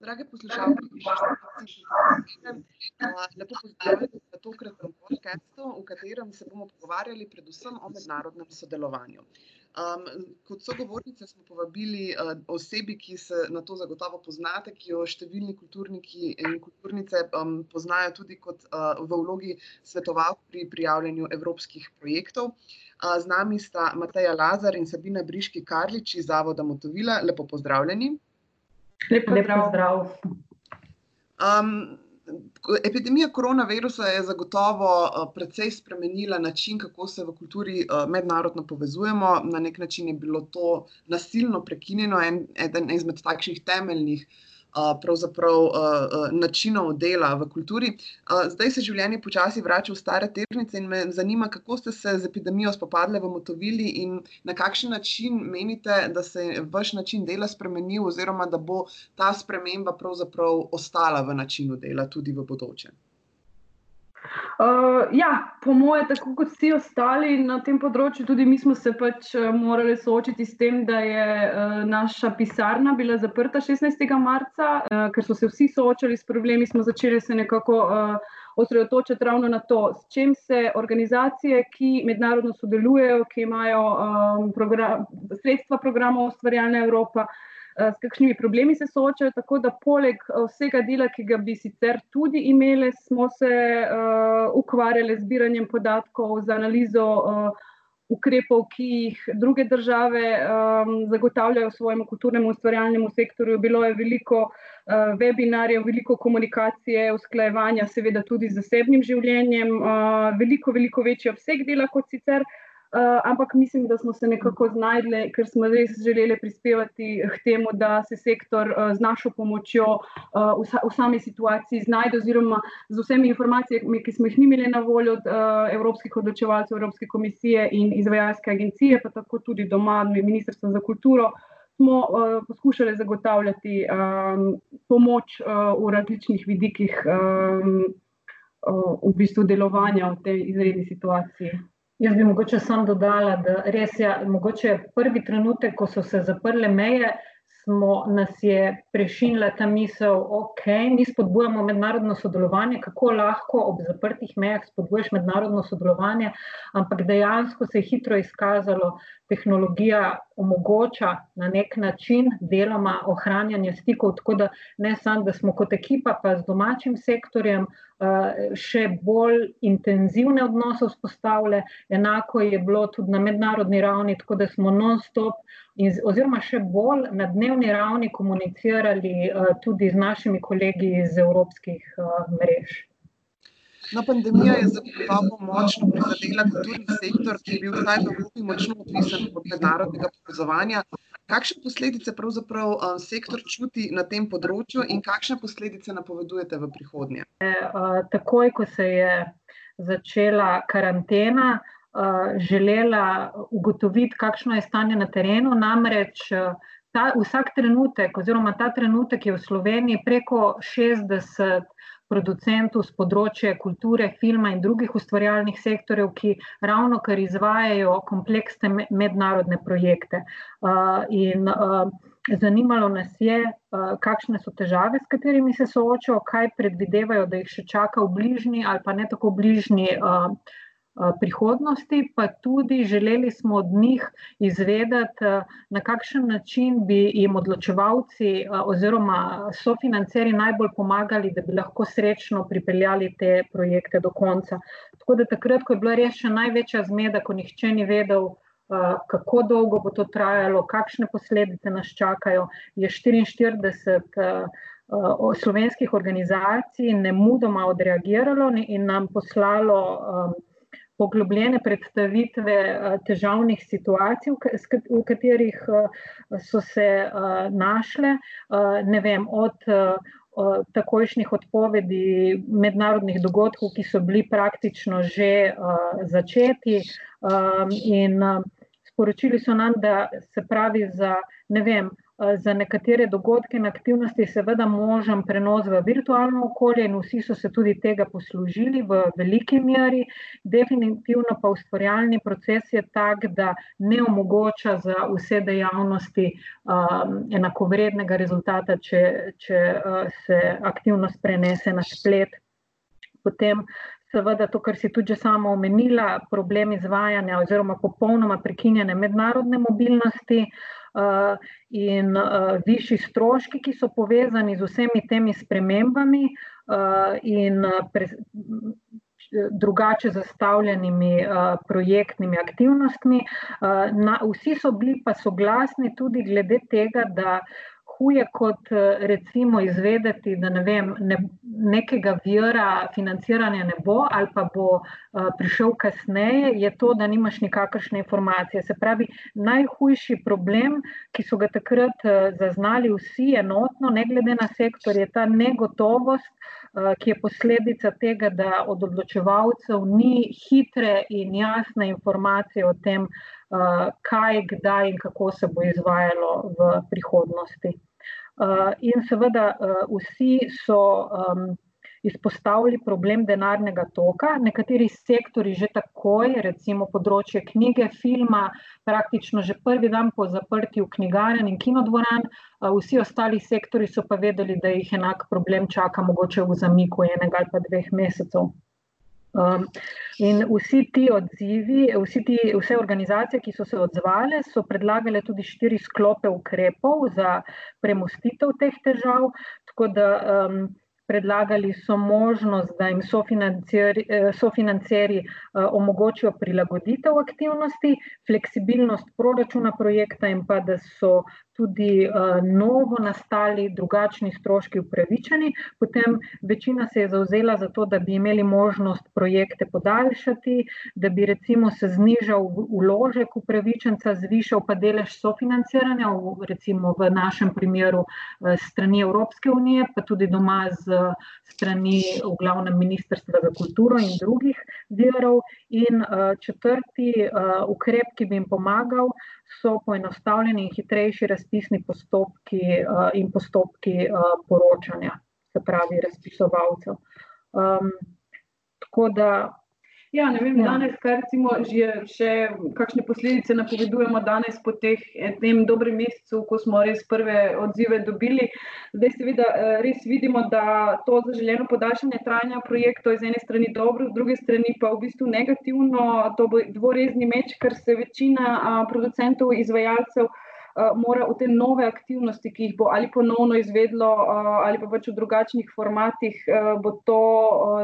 Drage poslušalke, lepo pozdravljeni na tokratnem podkastu, v katerem se bomo pogovarjali predvsem o mednarodnem sodelovanju. Um, kot sogovornice smo povabili uh, osebi, ki se na to zagotovo poznate, ki jo številni kulturniki in kulturnice um, poznajo tudi kot, uh, v vlogi svetovalk pri prijavljanju evropskih projektov. Uh, z nami sta Mateja Lazar in Sabina Briški Karlič iz Zavoda Motovila. Lepo pozdravljeni. Lep pozdrav. Um, epidemija koronavirusa je zagotovo uh, precej spremenila način, kako se v kulturi uh, mednarodno povezujemo. Na nek način je bilo to nasilno prekinjeno, en, eden izmed takšnih temeljnih uh, pravzaprav načinov dela v kulturi. Zdaj se življenje počasi vrača v stare ternice in me zanima, kako ste se z epidemijo spopadli v Motovili in na kakšen način menite, da se je vaš način dela spremenil, oziroma da bo ta sprememba pravzaprav ostala v načinu dela tudi v bodoče. Uh, ja, po moje, tako kot vsi ostali na tem področju, tudi mi smo se pač uh, morali soočiti s tem, da je uh, naša pisarna bila zaprta 16. marca, uh, ker so se vsi soočali s problemi, smo začeli se nekako uh, osredotočiti ravno na to, s čim se organizacije, ki mednarodno sodelujejo, ki imajo um, program, sredstva programov Ustvarjalna Evropa. Eh, s kakšnimi problemi se soočajo. Tako da, poleg eh, vsega dela, ki ga bi sicer tudi imeli, smo se uh, ukvarjali z zbiranjem podatkov, z analizo uh, ukrepov, ki jih druge države um, zagotavljajo svojemu kulturnemu ustvarjalnemu sektorju. Bilo je veliko uh, webinarjev, veliko komunikacije, usklajevanja, seveda tudi z zasebnim življenjem, uh, veliko, veliko večji obseg dela kot sicer. Uh, ampak mislim, da smo se nekako znašli, ker smo res želeli prispevati k temu, da se sektor uh, z našo pomočjo uh, v, v sami situaciji znajde, oziroma z vsemi informacijami, ki smo jih imeli na voljo od uh, evropskih odločevalcev, Evropske komisije in izvajalske agencije, pa tako tudi doma, Ministrstva za kulturo. Smo uh, poskušali zagotavljati um, pomoč uh, v različnih vidikih um, uh, v bistvu delovanja v tej izredni situaciji. Jaz bi mogoče sam dodala, da res je, mogoče prvi trenutek, ko so se zaprle meje, smo, nas je prešinila ta misel, ok, mi spodbujamo mednarodno sodelovanje, kako lahko ob zaprtih mejah spodbuješ mednarodno sodelovanje, ampak dejansko se je hitro izkazalo, tehnologija omogoča na nek način deloma ohranjanje stikov, tako da ne samo, da smo kot ekipa, pa z domačim sektorjem, Eh, še bolj intenzivne odnose vzpostavile. Enako je bilo tudi na mednarodni ravni, tako da smo non-stop, oziroma še bolj na dnevni ravni komunicirali eh, tudi z našimi kolegi iz evropskih eh, mrež. No, pandemija je zagotovo močno prizadela kulturni sektor, ki je bil vsaj v Evropi močno odvisen od mednarodnega povezovanja. Kakšne posledice pravzaprav um, sektor čuti na tem področju in kakšne posledice napovedujete v prihodnje? E, takoj, ko se je začela karantena, želela ugotoviti, kakšno je stanje na terenu. Namreč ta, vsak trenutek, oziroma ta trenutek je v Sloveniji preko 60 producentov z področja kulture, filma in drugih ustvarjalnih sektorjev, ki ravno kar izvajajo kompleksne mednarodne projekte. In zanimalo nas je, kakšne so težave, s katerimi se soočajo, kaj predvidevajo, da jih še čaka v bližnji ali pa ne tako bližnji. Eh, prihodnosti, pa tudi želeli smo od njih izvedeti, eh, na kakšen način bi jim odločevalci eh, oziroma sofinanceri najbolj pomagali, da bi lahko srečno pripeljali te projekte do konca. Tako da takrat, ko je bila res še največja zmeda, ko nihče ni vedel, kako dolgo bo to trajalo, kakšne posledice nas čakajo, je 44. Slovenskih organizacij ne mudoma odreagiralo in nam poslalo poglobljene predstavitve eh, težavnih situacij, v katerih eh, so se eh, našle, ne vem, od takojšnjih odpovedi mednarodnih dogodkov, ki so bili praktično že začeti in sporočili so nam, da se pravi za, ne vem, Eh, za nekatere dogodke in aktivnosti seveda možen prenos v virtualno okolje in vsi so se tudi tega poslužili v veliki meri. Definitivno pa ustvarjalni proces je tak, da ne omogoča za vse dejavnosti um, enakovrednega rezultata, če, če uh, se aktivnost prenese na splet. Potem seveda to, kar si tudi sama omenila, problem izvajanja oziroma popolnoma prekinjene mednarodne mobilnosti. Uh, in uh, višji stroški, ki so povezani z vsemi temi spremembami uh, in pre, drugače zastavljenimi uh, projektnimi aktivnostmi. Uh, na, vsi so bili pa soglasni tudi glede tega, da uh, huje kot eh, recimo izvedeti, da ne vem, ne, nekega vira financiranja ne bo ali pa bo uh, prišel kasneje, je to, da nimaš nikakršne informacije. Se pravi, najhujši problem, ki so ga takrat uh, zaznali vsi enotno, ne glede na sektor, je ta negotovost, uh, ki je posledica tega, da od odločevalcev ni hitre in jasne informacije o tem, uh, kaj, kdaj in kako se bo izvajalo v prihodnosti. Uh, in seveda, vsi so um, izpostavili problem denarnega toka. Nekateri sektori že takoj, recimo področje knjige, filma, praktično že prvi dan po zaprtju knjigarn in kinodvoran, vsi ostali sektori so pa vedeli, da jih enak problem čaka, mogoče v zamiku enega ali pa dveh mesecev. Um, in vsi ti odzivi, vsi ti, vse organizacije, ki so se odzvale, so predlagale tudi štiri sklope ukrepov za premustitev teh težav. Tako da um, predlagali so možnost, da jim sofinanceri, eh, sofinanceri uh, omogočijo prilagoditev aktivnosti, fleksibilnost proračuna projekta in pa da so tudi uh, novo nastali drugačni stroški upravičeni. Potem večina se je zauzela za to, da bi imeli možnost projekte podaljšati, da bi recimo se znižal uložek upravičenca, zvišal pa delež sofinanciranja, v, recimo v našem primeru uh, strani Evropske unije, pa tudi doma z strani v glavnem Ministrstva za kulturo in drugih virov. In uh, četrti uh, ukrep, ki bi jim pomagal, so poenostavljeni in hitrejši razpisni postopki uh, in postopki uh, poročanja, se pravi, razpisovalcev. Um, tako da Ja, ne vem, ja. danes, kaj recimo, že še kakšne posledice napovedujemo danes po teh eh, tem dobrem mesecu, ko smo res prve odzive dobili. Zdaj seveda eh, res vidimo, da to zaželjeno podaljšanje trajanja projektov je z ene strani dobro, z druge strani pa v bistvu negativno, to bo dvorezni meč, ker se večina producentov, izvajalcev mora v te nove aktivnosti, ki jih bo ali ponovno izvedlo, uh, ali pa pač v drugačnih formatih, uh, bo to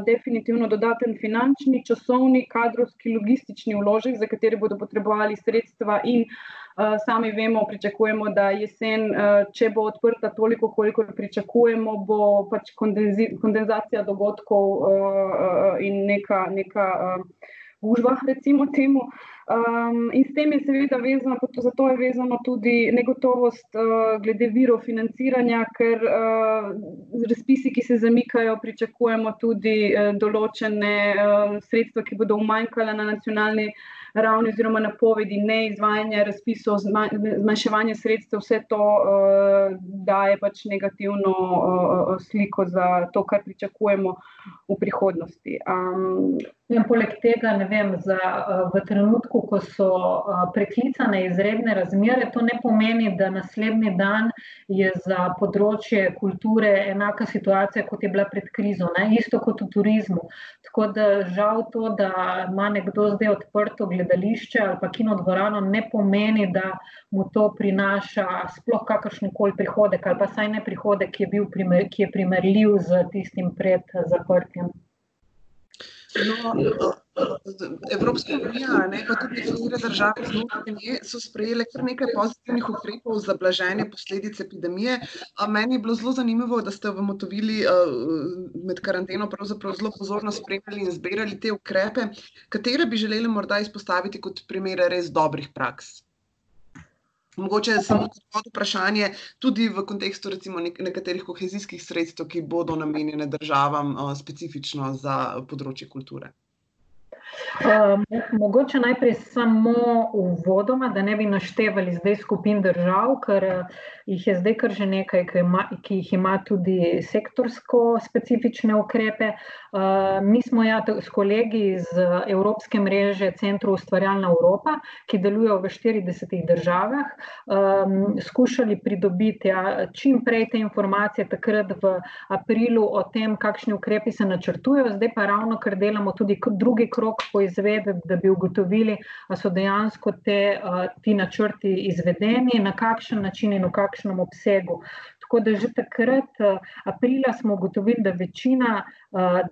definitivno dodaten finančni, časovni, kadrovski, logistični vložek, za katere bodo potrebovali sredstva in sami vemo, pričakujemo, da jesen, če bo odprta toliko, koliko pričakujemo, bo pač kondenzacija dogodkov in neka, neka gužva, recimo temu. Um, in s tem je seveda vezano, zato je vezano tudi negotovost uh, glede virov financiranja, ker uh, z razpisi, ki se zamikajo, pričakujemo tudi uh, določene uh, sredstva, ki bodo umanjkala na nacionalni ravni, oziroma napovedi neizvajanja razpisov, zmanjševanje sredstev, vse to uh, daje pač negativno uh, sliko za to, kar pričakujemo v prihodnosti. Um, In poleg tega, vem, za, v trenutku, ko so preklicane izredne razmere, to ne pomeni, da naslednji dan je za področje kulture enaka situacija, kot je bila pred krizo, ne? isto kot v turizmu. Tako da žal to, da ima nekdo zdaj odprto gledališče ali pa kinodvorano, ne pomeni, da mu to prinaša sploh kakršen koli prihodek ali pa saj ne prihodek, ki je, bil ki je primerljiv z tistim pred zaprtjem. No, Evropska unija, ne, pa tudi nekatere države znotraj nje, so sprejele kar nekaj pozitivnih ukrepov za blaženje posledic epidemije. Meni je bilo zelo zanimivo, da ste v Motovili med karanteno zelo pozorno spremljali in zbirali te ukrepe. Katere bi želeli morda izpostaviti kot primere res dobrih praks? Mogoče samo vprašanje, tudi v kontekstu recimo nek nekaterih kohezijskih sredstev, ki bodo namenjene državam uh, specifično za področje kulture. Um, mogoče najprej samo uvodoma, da ne bi naštevali zdaj skupin držav, ker jih je zdaj kar že nekaj, ki, ima, ki jih ima tudi sektorsko specifične ukrepe. Uh, mi smo ja, s kolegi iz Evropske mreže Centru Ustvarjalna Evropa, ki delujejo v 40 državah, um, skušali pridobiti ja, čim prej te informacije, takrat v aprilu, o tem, kakšni ukrepi se načrtujejo, zdaj pa ravno, ker delamo tudi drugi krok poizvedeti, da bi ugotovili, da so dejansko te, ti načrti izvedeni, na kakšen način in v kakšnem obsegu. Tako da že takrat, aprila, smo ugotovili, da večina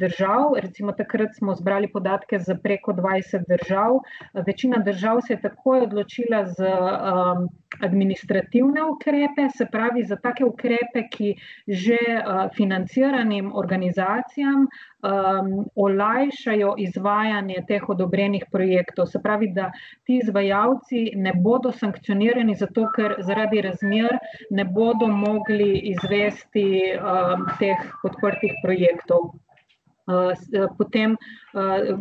držav, recimo takrat smo zbrali podatke za preko 20 držav, večina držav se je takoj odločila za um, administrativne ukrepe, se pravi za take ukrepe, ki že uh, financiranim organizacijam um, olajšajo izvajanje teh odobrenih projektov. Se pravi, da ti izvajalci ne bodo sankcionirani zato, ker zaradi razmer ne bodo mogli izvesti um, teh podprtih projektov. Uh, potem uh,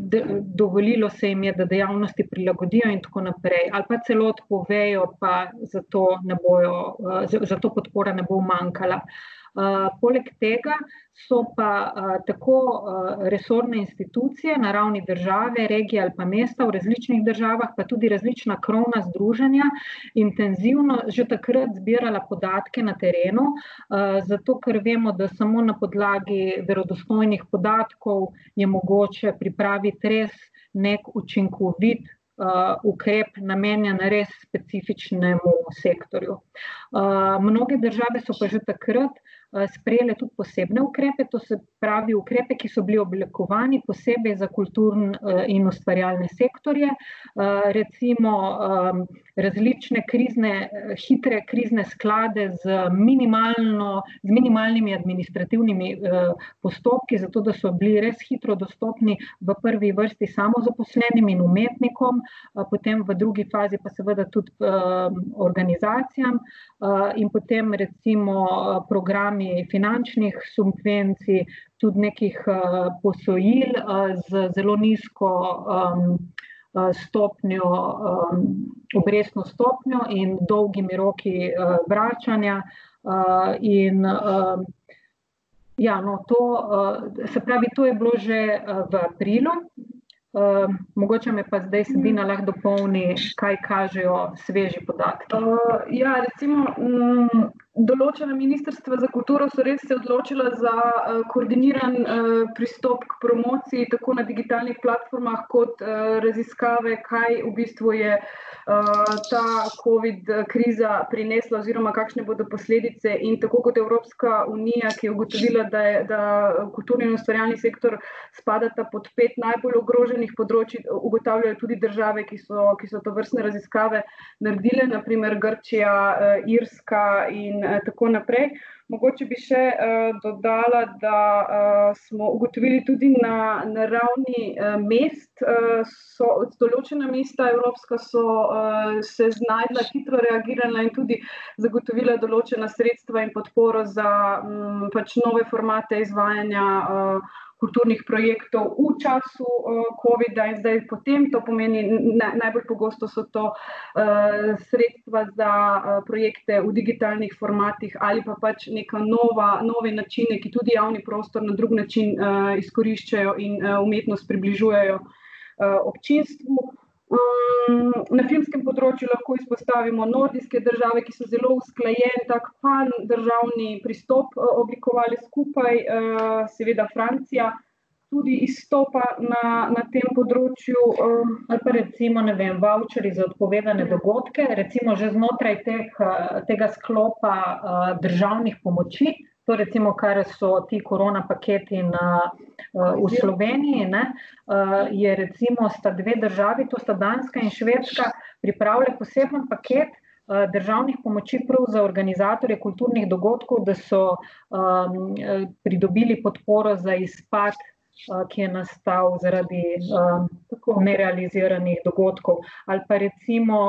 dovolilo se jim je, da dejavnosti prilagodijo, in tako naprej, ali pa celo odpovejo, pa zato, bojo, uh, zato podpora ne bo manjkala. Poleg tega so pa tako resorne institucije na ravni države, regije ali pa mesta v različnih državah, pa tudi različna krovna združenja, intenzivno že takrat zbirala podatke na terenu, zato ker vemo, da samo na podlagi verodostojnih podatkov je mogoče pripraviti res nek učinkovit. Uh, ukrep namenjen res specifičnemu sektorju. Uh, mnoge države so pa že takrat uh, sprejele tudi posebne ukrepe, to se pravi ukrepe, ki so bili oblikovani posebej za kulturne eh, in ustvarjalne sektorje, eh, recimo različne krizne, hitre krizne sklade z, z minimalnimi administrativnimi postopki, zato da so bili res hitro dostopni v prvi vrsti samo zaposlenim in umetnikom, potem v drugi fazi pa seveda tudi organizacijam in potem recimo program programi finančnih subvencij, tudi nekih uh, posojil uh, z zelo nizko um, stopnjo, obrestno stopnjo in dolgimi roki vračanja. In, ja, no, to, se pravi, to je bilo že v aprilu. Uh, mogoče me pa zdaj Sabina lahko dopolni, kaj kažejo sveži podatki. Uh, ja, recimo. Um, Določena ministrstva za kulturo so res se odločila za uh, koordiniran uh, pristop k promociji, tako na digitalnih platformah, kot uh, raziskave, kaj v bistvu je uh, ta COVID-kriza prinesla, oziroma kakšne bodo posledice. In tako kot Evropska unija, ki je ugotovila, da, je, da kulturni in ustvarjalni sektor spadata pod pet najbolj ogroženih področji, ugotavljajo tudi države, ki so, ki so to vrstne raziskave naredile, naprimer Grčija, uh, Irska in in tako naprej. Mogoče bi še uh, dodala, da uh, smo ugotovili tudi na, na ravni uh, mest, uh, so določena mesta Evropska so uh, se znašla, hitro reagirala in tudi zagotovila določena sredstva in podporo za um, pač nove formate izvajanja. Uh, kulturnih projektov v času uh, COVID-a in zdaj potem. To pomeni, na, najbolj pogosto so to uh, sredstva za uh, projekte v digitalnih formatih ali pa pač neka nova, nove načine, ki tudi javni prostor na drug način izkoriščajo in umetnost približujejo občinstvu. Um, na filmskem področju lahko izpostavimo nordijske države, ki so zelo usklajen, tak pan državni pristop uh, oblikovali skupaj, uh, seveda Francija. Tudi izstopa na, na tem področju, um, ali pa recimo, ne vem, voucheri za odpovedane dogodke, recimo že znotraj teh, tega sklopa državnih pomoči, to recimo, kar so ti korona paketi na, uh, v Sloveniji, ne, uh, je recimo sta dve državi, to sta Danska in Švedska, pripravili poseben paket uh, državnih pomoči prav za organizatorje kulturnih dogodkov, da so um, pridobili podporo za izpad ki je nastal zaradi nerealiziranih dogodkov. Ali pa recimo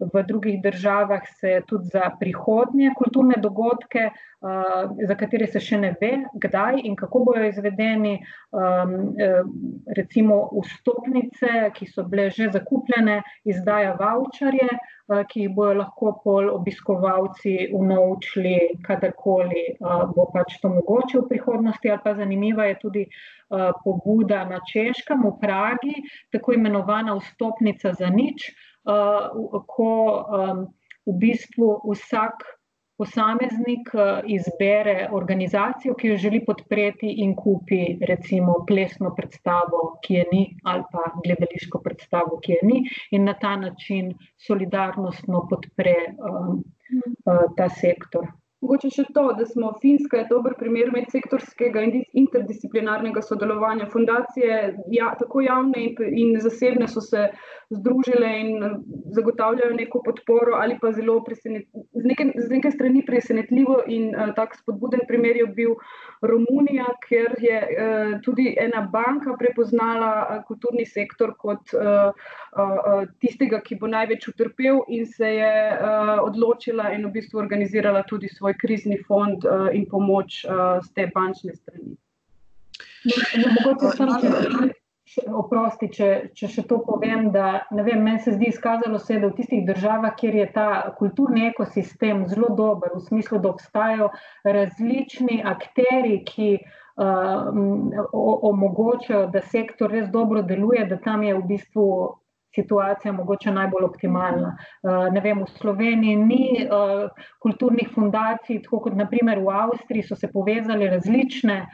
v drugih državah se tudi za prihodnje kulturne dogodke, za katere se še ne ve, kdaj in kako bodo izvedeni, recimo vstopnice, ki so bile že zakupljene, izdaja vavčarje, ki jih bodo lahko pol obiskovalci unovčili, kadarkoli bo pač to mogoče v prihodnosti, ali pa zanimiva je tudi pobuda na Češkem, v Pragi, tako imenovana vstopnica za nič, ko v bistvu vsak posameznik izbere organizacijo, ki jo želi podpreti in kupi recimo plesno predstavo, ki je ni, ali pa gledališko predstavo, ki je ni, in na ta način solidarnostno podpre ta sektor. Mogoče še to, da smo Finska je dober primer medsektorskega in interdisciplinarnega sodelovanja. Fundacije, tako javne in zasebne, so se združile in zagotavljajo neko podporo ali pa zelo z neke, z neke strani presenetljivo in tak spodbuden primer je bil Romunija, kjer je tudi ena banka prepoznala kulturni sektor kot tistega, ki bo največ utrpel in se je odločila in v bistvu organizirala tudi svoj krizni fond in pomoč s te bančne strani. Mogoče samo oprosti, če, če še to povem, da ne vem, meni se zdi, izkazalo se da v tistih državah, kjer je ta kulturni ekosistem zelo dober, v smislu, da obstajajo različni akterji, ki omogočajo, da sektor res dobro deluje, da tam je v bistvu situacija mogoče najbolj optimalna. ne vem, v Sloveniji ni kulturnih fundacij, tako kot na primer v Avstriji so se povezale različne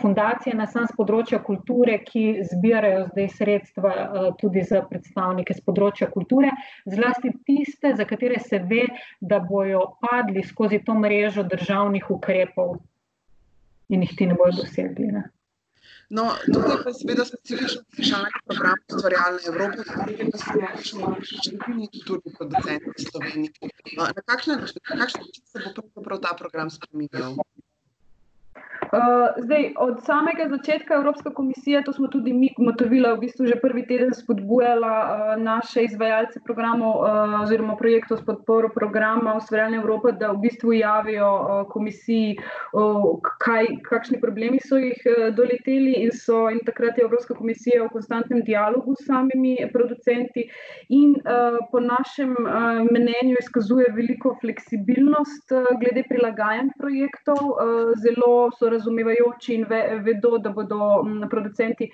fundacije na samo s področja kulture, ki zbirajo zdaj sredstva tudi za predstavnike s področja kulture, zlasti tiste, za katere se ve, da bojo padli skozi to mrežo državnih ukrepov in jih ti ne bojo dosegli, ne. No, tukaj pa seveda specifičen vprašalni program Ustvarjalne Evrope, kulturni producenti v Sloveniji. Kakšen, na kakšen način se bo pravzaprav ta program spreminjal? zdaj, od samega začetka Evropska komisija, to smo tudi mi ugotovile, v bistvu že prvi teden spodbujala naše izvajalce programov oziroma projektov s podporo programa Ustvarjalne Evrope, da v bistvu javijo komisiji, kaj, kakšni problemi so jih doleteli in so, in takrat je Evropska komisija v konstantnem dialogu s samimi producenti in po našem mnenju izkazuje veliko fleksibilnost glede prilagajanj projektov, zelo so razumevajoči in vedo, da bodo producenti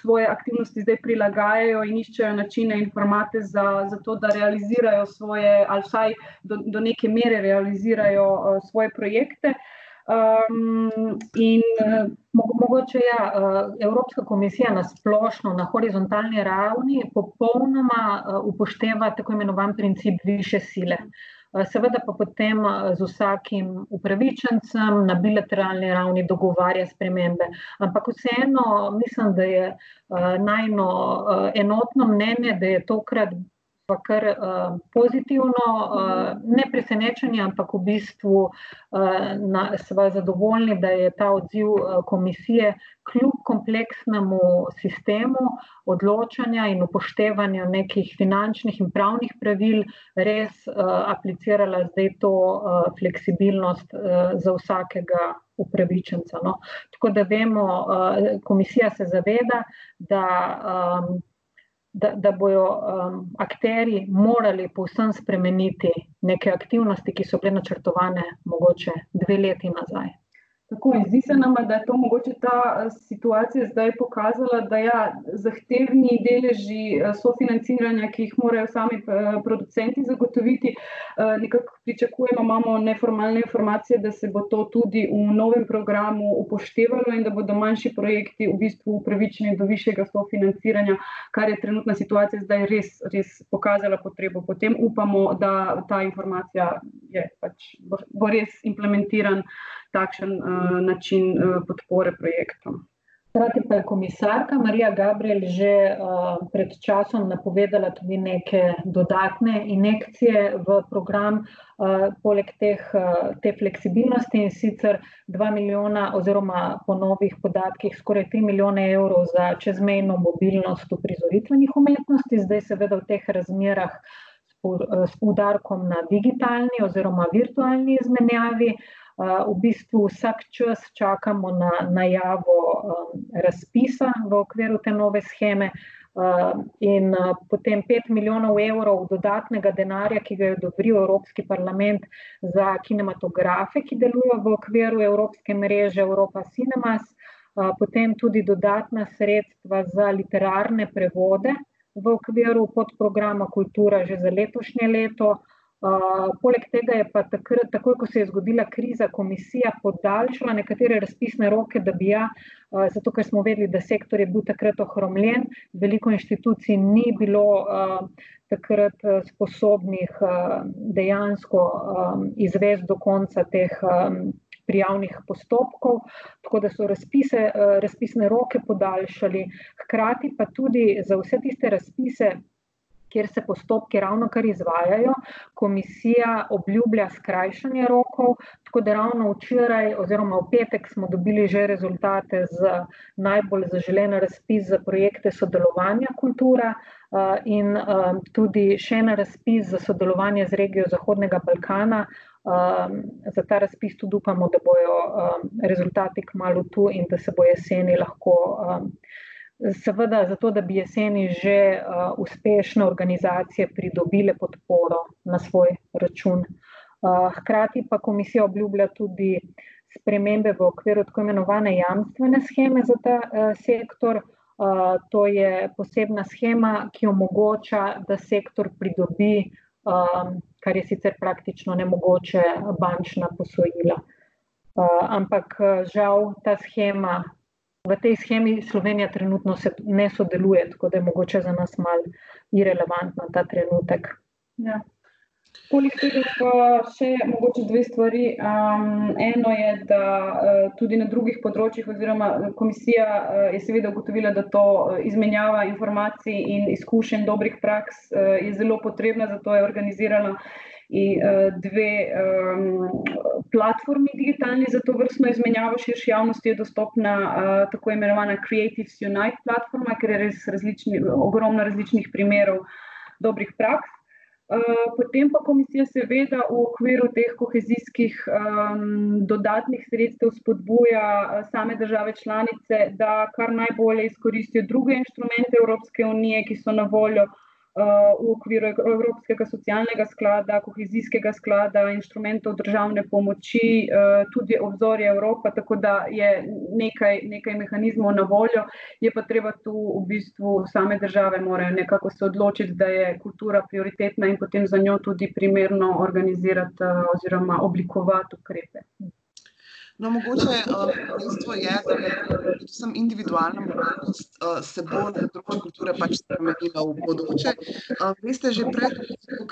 svoje aktivnosti zdaj prilagajajo in iščejo načine in formate za, za to, da realizirajo svoje, ali vsaj do, do neke mere realizirajo svoje projekte. in mogoče, ja, Evropska komisija na splošno, na horizontalni ravni popolnoma upošteva tako imenovani princip višje sile. Seveda pa potem z vsakim upravičencem na bilateralni ravni dogovarja spremembe. Ampak vseeno mislim, da je najino enotno mnenje, da je tokrat pa kar pozitivno, ne presenečenje, ampak v bistvu sva zadovoljni, da je ta odziv komisije kljub kompleksnemu sistemu odločanja in upoštevanja nekih finančnih in pravnih pravil res aplicirala zdaj to fleksibilnost za vsakega upravičenca, no. Tako da vemo, komisija se zaveda, da da, da bojo akterji morali povsem spremeniti neke aktivnosti, ki so bile načrtovane mogoče dve leti nazaj. Tako, in zdi se nama, da je to mogoče ta situacija zdaj pokazala, da ja, zahtevni deleži sofinanciranja, ki jih morajo sami producenti zagotoviti, nekako pričakujemo, imamo neformalne informacije, da se bo to tudi v novem programu upoštevalo in da bodo manjši projekti v bistvu upravičeni do višjega sofinanciranja, kar je trenutna situacija zdaj res, res pokazala potrebo po tem. Upamo, da ta informacija je pač, bo res implementiran takšen način podpore projektom. Hkrati pa je komisarka Marija Gabriel že uh, pred časom napovedala tudi neke dodatne injekcije v program, uh, poleg teh, uh, te fleksibilnosti in sicer 2 milijona, oziroma po novih podatkih, skoraj 3 milijone evrov za čezmejno mobilnost v prizoritvenih umetnosti, zdaj seveda v teh razmerah s poudarkom na digitalni oziroma virtualni izmenjavi. Uh, v bistvu vsak čas čakamo na najavo um, razpisa v okviru te nove scheme. Uh, in uh, potem 5 milijonov evrov dodatnega denarja, ki ga je odobril Evropski parlament za kinematografe, ki delujejo v okviru Evropske mreže Evropa Cinemas, potem tudi dodatna sredstva za literarne prevode v okviru podprograma Kultura že za letošnje leto. Uh, poleg tega je pa takrat, takoj, ko se je zgodila kriza, komisija podaljšala nekatere razpisne roke, da bi ja, uh, zato ker smo vedeli, da sektor je bil takrat ohromljen, veliko inštitucij ni bilo uh, takrat sposobnih dejansko um, izvesti do konca teh um, prijavnih postopkov, tako da so razpise, razpisne roke podaljšali, hkrati pa tudi za vse tiste razpise, kjer se postopki ravno kar izvajajo. Komisija obljublja skrajšanje rokov, tako da ravno včeraj oziroma v petek smo dobili že rezultate za najbolj zaželene razpis za projekte sodelovanja kultura in tudi še en razpis za sodelovanje z regijo Zahodnega Balkana. Za ta razpis tudi upamo, da bojo rezultati kmalo tu in da se bo jeseni lahko Seveda, zato da bi jeseni že uh, uspešne organizacije pridobile podporo na svoj račun. Uh, hkrati pa komisija obljublja tudi spremembe v okviru tako imenovane jamstvene scheme za ta uh, sektor. Uh, to je posebna schema, ki omogoča, da sektor pridobi, um, kar je sicer praktično nemogoče, bančna posojila. Uh, ampak žal ta schema v tej schemi Slovenija trenutno ne sodeluje, tako da je mogoče za nas mal irrelevantna ta trenutek. Ja. Poleg tega pa še mogoče dve stvari. Um, eno je, da uh, tudi na drugih področjih, oziroma komisija uh, je seveda ugotovila, da to izmenjava informacij in izkušenj dobrih praks uh, je zelo potrebna, zato je organizirala in uh, dve um, platformi digitalni za to vrstno izmenjavo širši javnosti je dostopna uh, tako imenovana Creative Unite platforma, ker je res različni, ogromno različnih primerov dobrih praks. Uh, potem pa komisija seveda v okviru teh kohezijskih um, dodatnih sredstev spodbuja same države članice, da kar najbolje izkoristijo druge inštrumente Evropske unije, ki so na voljo uh, v okviru Evropskega socialnega sklada, kohezijskega sklada, inštrumentov državne pomoči, eh, tudi obzorje Evropa, tako da je nekaj, nekaj mehanizmov na voljo. Je pa treba tu v bistvu same države morajo nekako se odločiti, da je kultura prioritetna in potem za njo tudi primerno organizirati eh, oziroma oblikovati ukrepe. No, mogoče uh, dejstvo je, da predvsem individualna mobilnost uh, se bo na področju kulture pač spremenila v bodoče. Uh, veste, že pred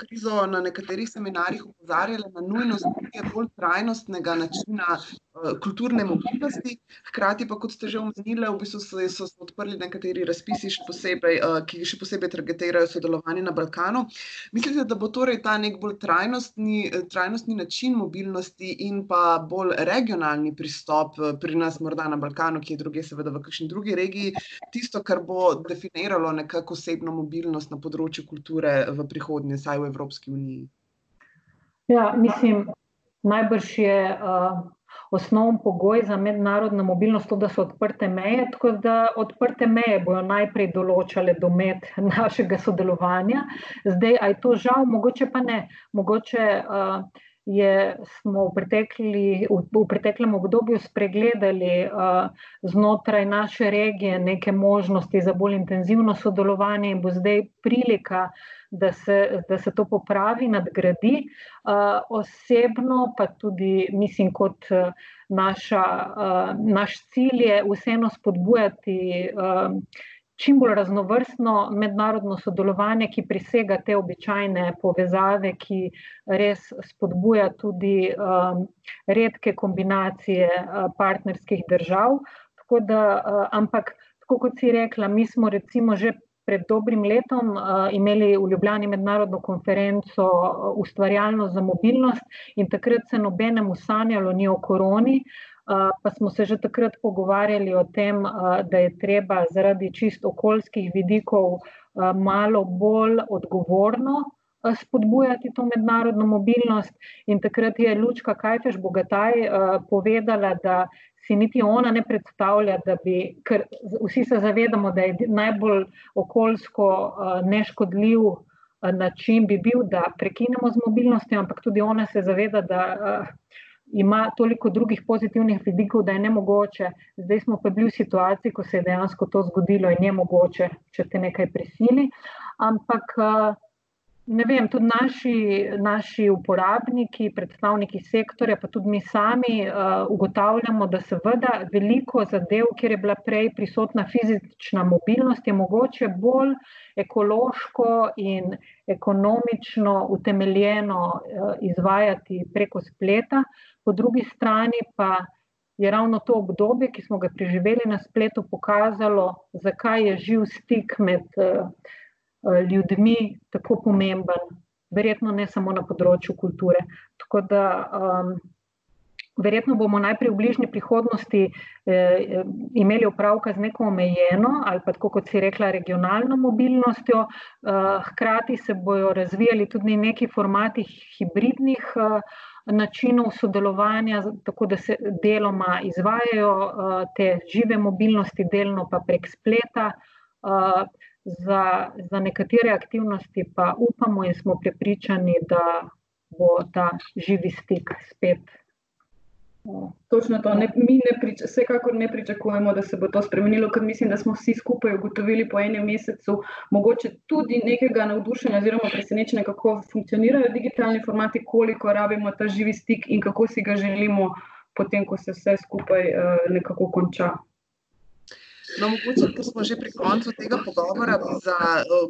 krizo na nekaterih seminarjih upozarjali na nujnost nekega bolj trajnostnega načina uh, kulturne mobilnosti. Hkrati pa, kot ste že omenili, v bistvu so, so se odprli nekateri razpisi, še posebej, uh, ki še posebej targetirajo sodelovanje na Balkanu. Mislite, da bo torej ta nek bolj trajnostni, trajnostni način mobilnosti in pa bolj regionalni regionalni pristop eh, pri nas, morda na Balkanu, ki je druge, seveda v kakšni drugi regiji, tisto, kar bo definiralo nekako osebno mobilnost na področju kulture v prihodnje, saj v Evropski uniji? Ja, mislim, najbrž je. Uh... Osnovni pogoj za mednarodno mobilnost to, da so odprte meje. Tako da odprte meje bodo najprej določale domet našega sodelovanja. Zdaj, aj to žal, mogoče pa ne. Mogoče uh, je, smo v, pretekli, v, v preteklem obdobju spregledali uh, znotraj naše regije neke možnosti za bolj intenzivno sodelovanje in bo zdaj prilika, da se, da se to popravi, nadgradi. Uh, osebno pa tudi mislim, kot naša, uh, naš cilj je vseeno spodbujati. Uh, čim bolj raznovrstno mednarodno sodelovanje, ki presega te običajne povezave, ki res spodbuja tudi um, redke kombinacije uh, partnerskih držav. Da, ampak, tako kot si rekla, mi smo recimo že pred dobrim letom imeli v Ljubljani mednarodno konferenco Ustvarjalnost za mobilnost in takrat se nobenemu sanjalo ni o koroni. Pa smo se že takrat pogovarjali o tem, da je treba zaradi čist okoljskih vidikov malo bolj odgovorno spodbujati to mednarodno mobilnost. In takrat je Lučka Kajfeš Bogataj povedala, da si niti ona ne predstavlja, da bi, ker vsi se zavedamo, da je najbolj okoljsko neškodljiv način bi bil, da prekinemo z mobilnostjo, ampak tudi ona se zaveda, da ima toliko drugih pozitivnih vidikov, da je ne mogoče. Zdaj smo pa bili v situaciji, ko se je dejansko to zgodilo in je mogoče, če te nekaj prisili. Ampak ne vem, tudi naši, naši uporabniki, predstavniki sektorja, pa tudi mi sami uh, ugotavljamo, da seveda veliko zadev, kjer je bila prej prisotna fizična mobilnost, je mogoče bolj ekološko in ekonomično utemeljeno uh, izvajati preko spleta, po drugi strani pa. Je ravno to obdobje, ki smo ga preživeli na spletu, pokazalo, zakaj je živ stik med uh, ljudmi tako pomemben, verjetno ne samo na področju kulture. Tako da um, verjetno bomo najprej v bližnji prihodnosti eh, imeli opravka z neko omejeno ali pa kot si rekla, regionalno mobilnostjo, eh, hkrati se bojo razvijali tudi neki formati hibridnih. Eh, Načinov sodelovanja, tako da se deloma izvajajo uh, te žive mobilnosti, delno pa prek spleta. Uh, Za, za nekatere aktivnosti pa upamo in smo prepričani, da bo ta živi stik spet. Točno to. Ne, mi ne prič, vsekakor ne pričakujemo, da se bo to spremenilo, ker mislim, da smo vsi skupaj ugotovili po enem mesecu, mogoče tudi nekega navdušenja oziroma presenečenja, kako funkcionirajo digitalni formati, koliko rabimo ta živi stik in kako si ga želimo, potem ko se vse skupaj uh, nekako konča. No, mogoče, ker smo že pri koncu tega pogovora, bi za,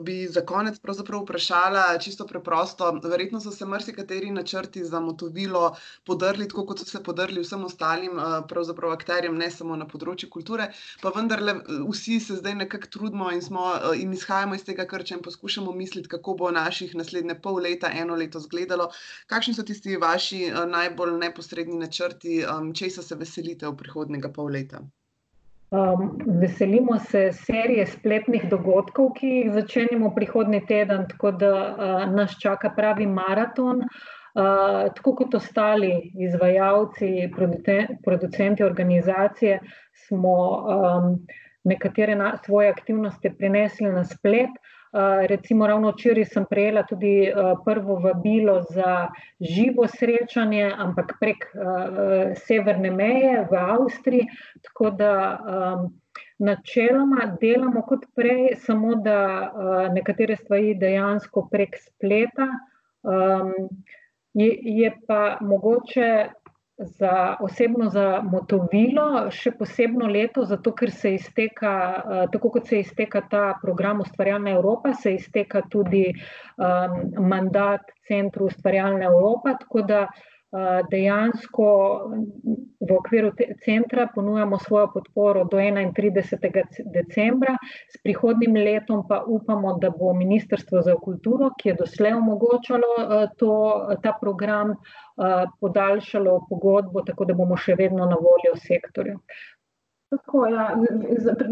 bi za konec vprašala čisto preprosto. Verjetno so se marsikateri načrti za motovilo podrli, tako kot so se podrli vsem ostalim akterjem, ne samo na področju kulture. Pa vendarle, vsi se zdaj nekako trudimo in, smo, in izhajamo iz tega krča in poskušamo misliti, kako bo naših naslednje pol leta, eno leto izgledalo. Kakšni so tisti vaši najbolj neposredni načrti, česa se veselite v prihodnjega pol leta? Um, veselimo se serije spletnih dogodkov, ki jih začenjamo prihodnji teden, tako da uh, nas čaka pravi maraton. Uh, tako kot ostali izvajalci, producenti organizacije, smo um, nekatere na, svoje aktivnosti prenesli na splet. Uh, Recimo, ravno včeraj sem prejela tudi prvo vabilo za živo srečanje, ampak prek severne meje v Avstriji. Tako da načeloma delamo kot prej, samo da nekatere stvari dejansko prek spleta. Je, je pa mogoče za osebno za motovilo, še posebno leto, zato ker se izteka, uh, tako kot se izteka ta program Ustvarjalna Evropa, se izteka tudi um, mandat Centru Ustvarjalna Evropa. Tako da uh, dejansko v okviru centra ponujamo svojo podporo do 31. decembra, s prihodnim letom pa upamo, da bo Ministrstvo za kulturo, ki je doslej omogočalo to, ta program, podaljšalo pogodbo, tako da bomo še vedno na voljo sektorju. Tako, ja.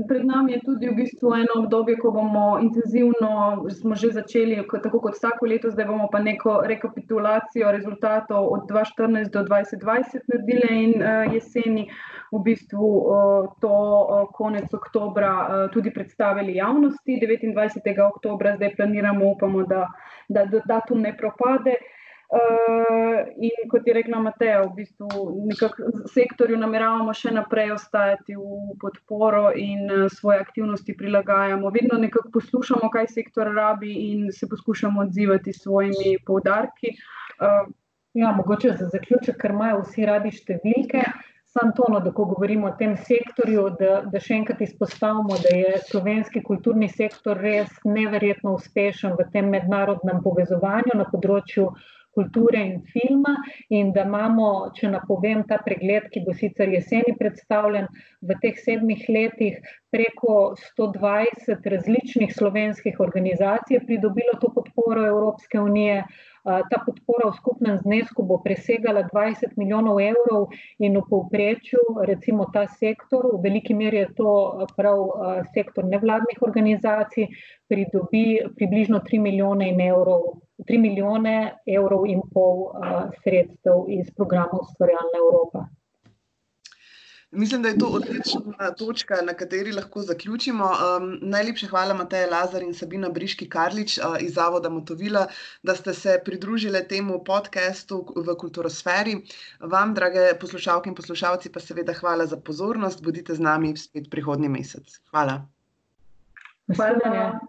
Pred nami je tudi v bistvu eno obdobje, ko bomo intenzivno, smo že začeli, tako kot vsako leto, zdaj bomo pa neko rekapitulacijo rezultatov od 2014 do 2020 naredili in uh, jeseni v bistvu uh, to uh, konec oktobra uh, tudi predstavili javnosti. 29. oktobra zdaj planiramo, upamo, da, da datum ne propade. Uh, Uh, in kot je rekla Mateja, v bistvu sektorju nameravamo še naprej ostajati v podporo in uh, svoje aktivnosti prilagajamo. Vedno nekako poslušamo, kaj sektor rabi in se poskušamo odzivati s svojimi poudarki. Uh, ja, mogoče za zaključek, ker imajo vsi radi številke. Sam tono, da ko govorimo o tem sektorju, da, da še enkrat izpostavimo, da je slovenski kulturni sektor res neverjetno uspešen v tem mednarodnem povezovanju na področju kulture in filma, in da imamo, če napovem ta pregled, ki bo sicer jeseni predstavljen, v teh sedmih letih preko 120 različnih slovenskih organizacij pridobilo to podporo Evropske unije. Ta podpora v skupnem znesku bo presegala 20 milijonov evrov, in v povprečju, recimo ta sektor, v veliki meri je to prav sektor nevladnih organizacij, pridobi približno 3 milijone evrov. 3 milijone evrov in pol sredstev iz programa Ustvarjalna Evropa. Mislim, da je to odlična točka, na kateri lahko zaključimo. najlepša hvala, Mateja Lazar in Sabina Briški Karlič, iz Zavoda Motovila, da ste se pridružile temu podcastu v Kulturosferi. Vam, drage poslušalke in poslušalci, pa seveda hvala za pozornost, bodite z nami spet prihodnji mesec. Hvala. Hvala.